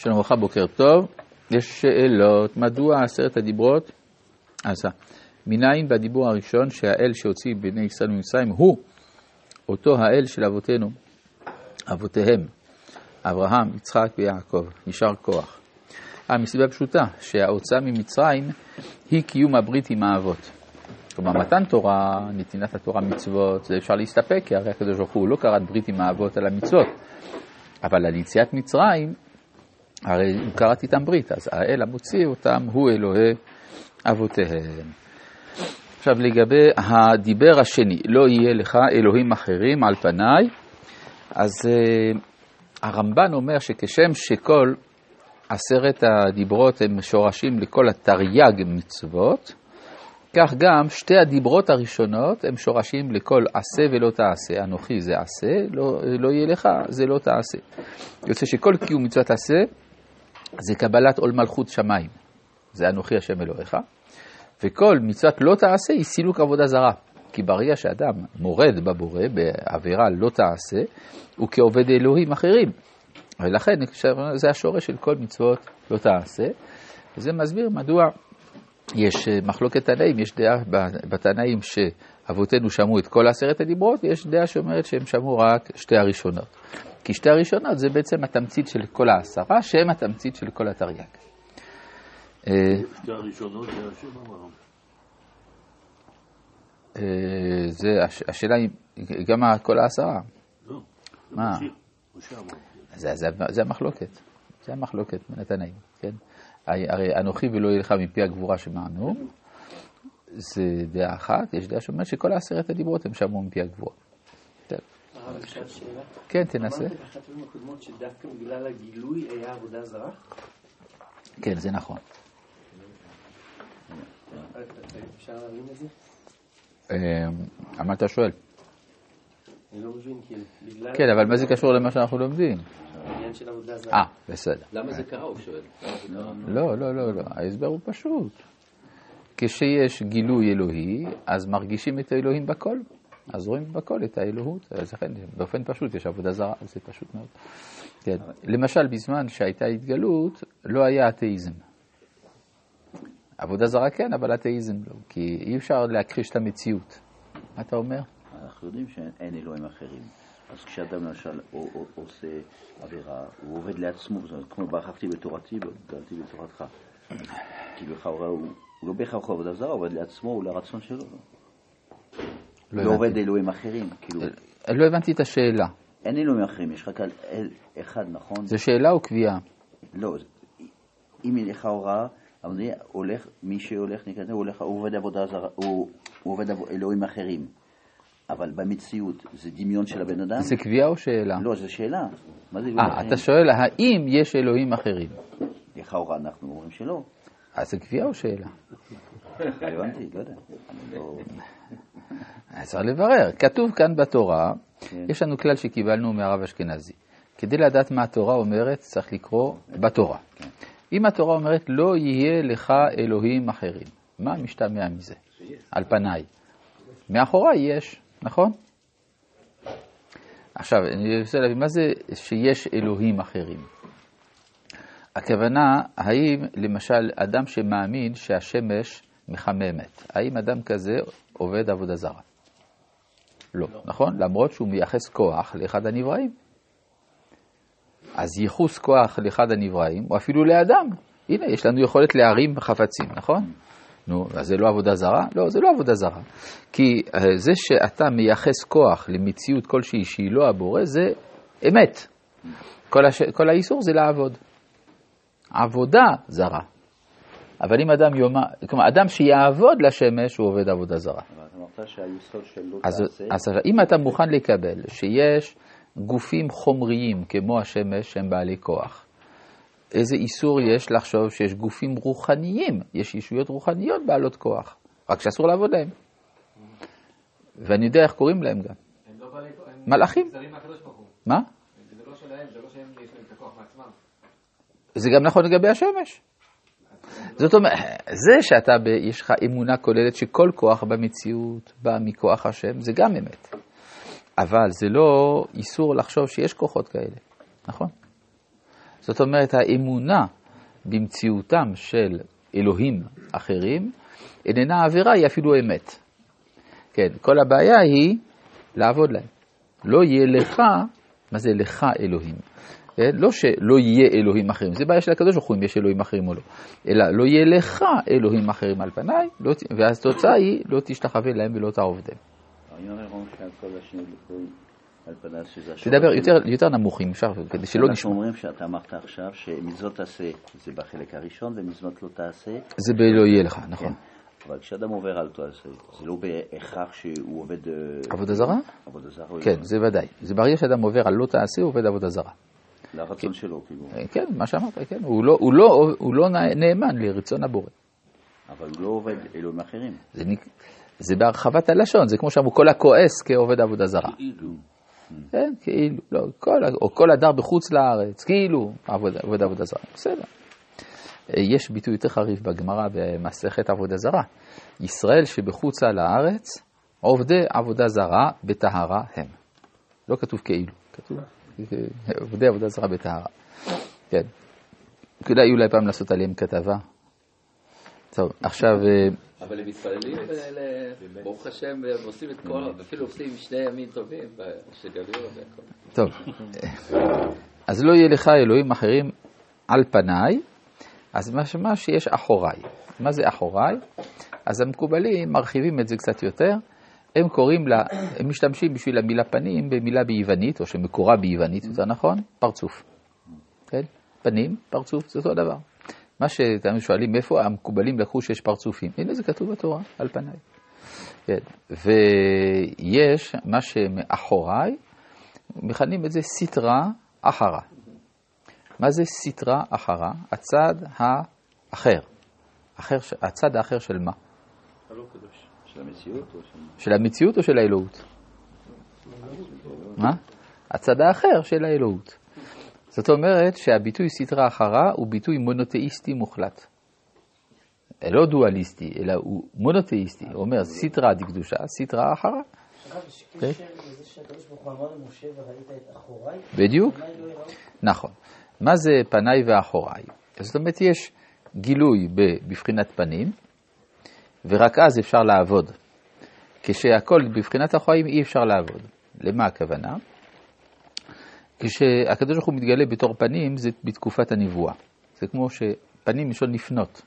שלום וברכה, בוקר טוב. יש שאלות, מדוע עשרת הדיברות עשה? מניין בדיבור הראשון שהאל שהוציא בני ישראל ממצרים הוא אותו האל של אבותינו, אבותיהם, אברהם, יצחק ויעקב, יישר כוח. אה, מסיבה פשוטה, שההוצאה ממצרים היא קיום הברית עם האבות. כלומר, מתן תורה, נתינת התורה מצוות, זה אפשר להסתפק, כי הרי הקדוש ברוך הוא לא כרת ברית עם האבות על המצוות. אבל על יציאת מצרים, הרי הוא כרת איתם ברית, אז האל המוציא אותם הוא אלוהי אבותיהם. עכשיו לגבי הדיבר השני, לא יהיה לך אלוהים אחרים על פניי, אז uh, הרמב"ן אומר שכשם שכל עשרת הדיברות הם שורשים לכל התרי"ג מצוות, כך גם שתי הדיברות הראשונות הם שורשים לכל עשה ולא תעשה. אנוכי זה עשה, לא, לא יהיה לך, זה לא תעשה. יוצא שכל קיום מצוות עשה זה קבלת עול מלכות שמיים. זה אנוכי השם אלוהיך. וכל מצוות לא תעשה היא סילוק עבודה זרה. כי ברגע שאדם מורד בבורא, בעבירה לא תעשה, הוא כעובד אלוהים אחרים. ולכן זה השורש של כל מצוות לא תעשה. וזה מסביר מדוע יש אה, מחלוקת תנאים, יש דעה בתנאים שאבותינו שמעו את כל עשרת הדיברות, ויש דעה שאומרת שהם שמעו רק שתי הראשונות. כי שתי הראשונות זה בעצם התמצית של כל העשרה, שהם התמצית של כל התרי"ג. אה, שתי הראשונות זה השם. אה, זה, השאלה היא, גם כל העשרה. לא, מה? זה, זה, זה המחלוקת, זה המחלוקת בין התנאים, כן? הרי אנוכי ולא יהיה לך מפי הגבורה שמענו, זה דעה אחת, יש דעה שאומרת שכל העשרת הדיברות הם שמעו מפי הגבורה. כן, תנסה. אמרת באחת הפעמים הקודמות שדווקא בגלל הגילוי היה עבודה זרה? כן, זה נכון. אפשר להבין את זה? על מה אתה שואל? אני לא מבין, כאילו, בגלל... כן, אבל מה זה קשור למה שאנחנו לומדים? העניין של עבודה זרה. אה, בסדר. למה זה קרה, הוא שואל. לא, לא, לא, לא. ההסבר הוא פשוט. כשיש גילוי אלוהי, אז מרגישים את האלוהים בכל. אז רואים בכל את האלוהות. אז לכן, באופן פשוט, יש עבודה זרה, זה פשוט מאוד. כן. למשל, בזמן שהייתה התגלות, לא היה אתאיזם. עבודה זרה כן, אבל אתאיזם לא. כי אי אפשר להכחיש את המציאות. מה אתה אומר? אנחנו יודעים שאין אלוהים אחרים. אז כשאדם למשל עושה עבירה, הוא עובד לעצמו, זאת אומרת, כמו ברכתי בתורתי וגדלתי בתורתך. כי לכאורה הוא הוא לא בהכרח עובד זרה, הוא עובד לעצמו ולרצון שלו. לא. עובד לאלוהים אחרים. כאילו, לא הבנתי את השאלה. אין אלוהים אחרים, יש רק אל אחד, נכון? זו שאלה או קביעה? לא, אם לכאורה, אבל זה הולך, מי שהולך, נקרא, הוא הולך, הוא עובד עבודה זרה, הוא הוא עובד אלוהים אחרים. אבל במציאות זה דמיון של הבן אדם? זה קביעה או שאלה? לא, זו שאלה. מה זה אלוהים אה? אתה שואל האם יש אלוהים אחרים? לכאורה אנחנו אומרים שלא. אז זה קביעה או שאלה? הבנתי, לא יודע. צריך לברר. כתוב כאן בתורה, כן. יש לנו כלל שקיבלנו מהרב אשכנזי. כדי לדעת מה התורה אומרת, צריך לקרוא בתורה. אם התורה אומרת, לא יהיה לך אלוהים אחרים, מה משתמע מזה? על פניי. מאחוריי יש, נכון? עכשיו, אני רוצה להבין, מה זה שיש אלוהים אחרים? הכוונה, האם למשל אדם שמאמין שהשמש מחממת, האם אדם כזה עובד עבודה זרה? לא, נכון? למרות שהוא מייחס כוח לאחד הנבראים. אז ייחוס כוח לאחד הנבראים, או אפילו לאדם. הנה, יש לנו יכולת להרים חפצים, נכון? נו, אז זה לא עבודה זרה? לא, זה לא עבודה זרה. כי אה, זה שאתה מייחס כוח למציאות כלשהי שהיא לא הבורא, זה אמת. כל, הש... כל האיסור זה לעבוד. עבודה זרה. אבל אם אדם יאמר, כלומר, אדם שיעבוד לשמש, הוא עובד עבודה זרה. אבל אתה אמרת שהיסוד של לא אז, תעשה, אז אם אתה מוכן לקבל שיש גופים חומריים כמו השמש שהם בעלי כוח, איזה איסור יש לחשוב שיש גופים רוחניים, יש ישויות רוחניות בעלות כוח, רק שאסור לעבוד להם. ואני יודע איך קוראים להם גם. הם לא בעלי כוח, הם מלאכים. מה? זה לא שלהם, זה לא שהם יש להם את הכוח מעצמם. זה גם נכון לגבי השמש. זאת אומרת, זה שאתה, ב, יש לך אמונה כוללת שכל כוח במציאות בא מכוח השם, זה גם אמת. אבל זה לא איסור לחשוב שיש כוחות כאלה, נכון? זאת אומרת, האמונה במציאותם של אלוהים אחרים איננה עבירה, היא אפילו אמת. כן, כל הבעיה היא לעבוד להם. לא יהיה לך, מה זה לך אלוהים? כן? לא שלא יהיה אלוהים אחרים, זה בעיה של הקדוש ברוך הוא אם יש אלוהים אחרים או לא, אלא לא יהיה לך אלוהים אחרים על פניי, לא, ואז התוצאה היא לא תשתחווה להם ולא השורש. תדבר יותר, יותר נמוך אם אפשר, כדי שלא אנחנו נשמע. אומרים שאתה אמרת עכשיו שמצוות תעשה זה בחלק הראשון ומצוות לא תעשה, זה בלא יהיה לך, נכון. אבל כשאדם עובר על תעשה, זה לא בהכרח שהוא עובד... אה, עבודה זרה? עבודה זרה. כן, זה ודאי. זה ברגע שאדם עובר על לא תעשה, הוא עובד עבודה זרה. לרצון שלו, כאילו. אה, כן, מה שאמרת, כן. הוא לא, הוא לא, הוא לא נאמן לרצון הבורא. אבל הוא לא עובד אלוהים אחרים. זה, זה בהרחבת הלשון, זה כמו שאמרו, כל הכועס כעובד עבודה זרה. כאילו. כן, כאילו, לא, כל, או כל הדר בחוץ לארץ, כאילו, עבוד, עבוד עבודה זרה, בסדר. אה, יש ביטוי יותר חריף בגמרא במסכת עבודה זרה. ישראל שבחוצה לארץ, עובדי עבודה זרה בטהרה הם. לא כתוב כאילו, כתוב עובדי עבודה זרה בטהרה. כן. כדאי אולי פעם לעשות עליהם כתבה. טוב, עכשיו... אה, אבל הם מתפללים, ברוך השם, והם עושים את כל, ואפילו עושים שני ימים טובים, שגלויות והכל. טוב, אז לא יהיה לך אלוהים אחרים על פניי, אז משמע שיש אחוריי. מה זה אחוריי? אז המקובלים מרחיבים את זה קצת יותר, הם קוראים לה, הם משתמשים בשביל המילה פנים במילה ביוונית, או שמקורה ביוונית, יותר נכון, פרצוף. כן? פנים, פרצוף, זה אותו דבר. מה שאתם שואלים, מאיפה המקובלים לקחו שיש פרצופים? הנה זה כתוב בתורה, על פניי. כן. ויש מה שמאחוריי, מכנים את זה סטרה אחרה. מה זה סטרה אחרה? הצד האחר. אחר, הצד האחר של מה? של המציאות או של... של המציאות או של האלוהות? מה? הצד האחר של האלוהות. זאת אומרת שהביטוי סטרה אחרה הוא ביטוי מונותאיסטי מוחלט. לא דואליסטי, אלא הוא מונותאיסטי. הוא אומר סטרה דקדושה, וראית את אחוריי? בדיוק. לא? נכון. מה זה פניי ואחוריי? זאת אומרת, יש גילוי בבחינת פנים, ורק אז אפשר לעבוד. כשהכל בבחינת אחוריים אי אפשר לעבוד. למה הכוונה? כשהקדוש ברוך הוא מתגלה בתור פנים, זה בתקופת הנבואה. זה כמו שפנים מלשון לפנות.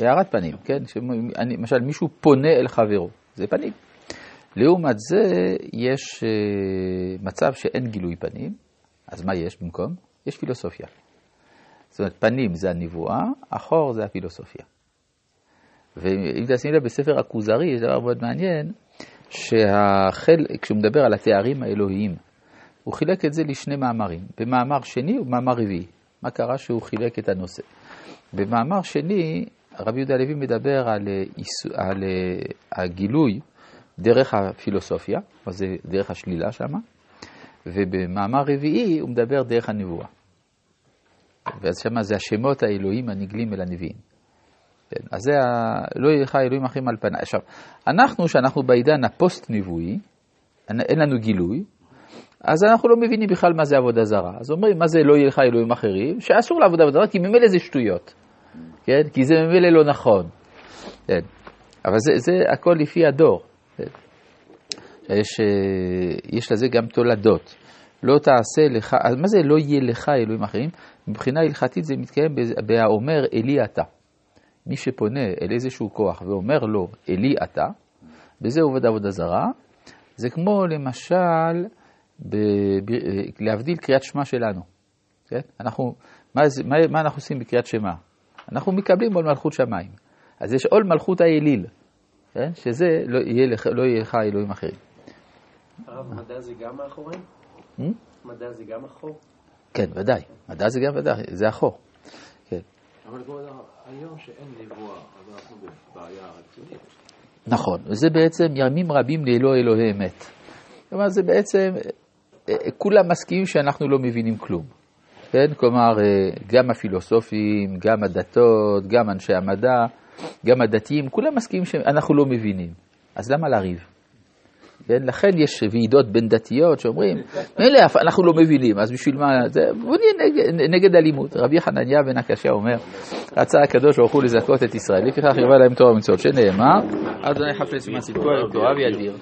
הערת פנים, כן. למשל, מישהו פונה אל חברו, זה פנים. לעומת זה, יש אה, מצב שאין גילוי פנים, אז מה יש במקום? יש פילוסופיה. זאת אומרת, פנים זה הנבואה, אחור זה הפילוסופיה. ואם תשים לב, בספר הכוזרי יש דבר מאוד מעניין, שהחל, כשהוא מדבר על התארים האלוהיים, הוא חילק את זה לשני מאמרים, במאמר שני ובמאמר רביעי. מה קרה שהוא חילק את הנושא? במאמר שני, רבי יהודה הלוי מדבר על, אה, על אה, הגילוי דרך הפילוסופיה, או זה דרך השלילה שמה, ובמאמר רביעי הוא מדבר דרך הנבואה. ואז שמה זה השמות האלוהים הנגלים אל הנביאים. כן, אז זה ה... לא יהיה לך אלוהים אחרים על פניי. עכשיו, אנחנו, שאנחנו בעידן הפוסט-נבואי, אין לנו גילוי, אז אנחנו לא מבינים בכלל מה זה עבודה זרה. אז אומרים, מה זה לא יהיה לך אלוהים אחרים? שאסור לעבוד עבודה זרה, כי ממילא זה שטויות. כן? כי זה ממילא לא נכון. כן. אבל זה, זה הכל לפי הדור. כן. יש, אה, יש לזה גם תולדות. לא תעשה לך, אז מה זה לא יהיה לך אלוהים אחרים? מבחינה הלכתית זה מתקיים בהאומר אלי אתה. מי שפונה אל איזשהו כוח ואומר לו אלי אתה, בזה עובד עבודה זרה, זה כמו למשל, ב, ב, להבדיל קריאת שמע שלנו. כן? אנחנו, מה, זה- מה, מה אנחנו עושים בקריאת שמע? אנחנו מקבלים עול מלכות שמיים. אז יש עול מלכות האליל, כן? שזה לא יהיה לך, לא יהיה לך אלוהים אחרים. הרב, מדע זה גם מאחוריהם? Hmm? מדע זה גם אחור? כן, ודאי. מדע זה גם ודאי, זה החור. כן. אבל כבוד הרב, היום שאין נבואה, אז אנחנו בבעיה רצינית. נכון, וזה בעצם ימים רבים לאלוה אלוהי אמת. כלומר, זה בעצם, אה, אה, כולם מסכימים שאנחנו לא מבינים כלום. כן? כלומר, אה, גם הפילוסופים, גם הדתות, גם אנשי המדע, גם הדתיים, כולם מסכימים שאנחנו לא מבינים. אז למה לריב? כן? לכן יש ועידות בין דתיות שאומרים, מילא אנחנו לא מבינים, אז בשביל מה, זה, בוא נהיה נגד, נגד אלימות. רבי חנניה בן הקשה אומר, רצה הקדוש ברוך הוא לזכות את ישראל, לפיכך ירבה להם תורה ומצוות, שנאמר, אדוני חפץ מעשית תורה וידיר.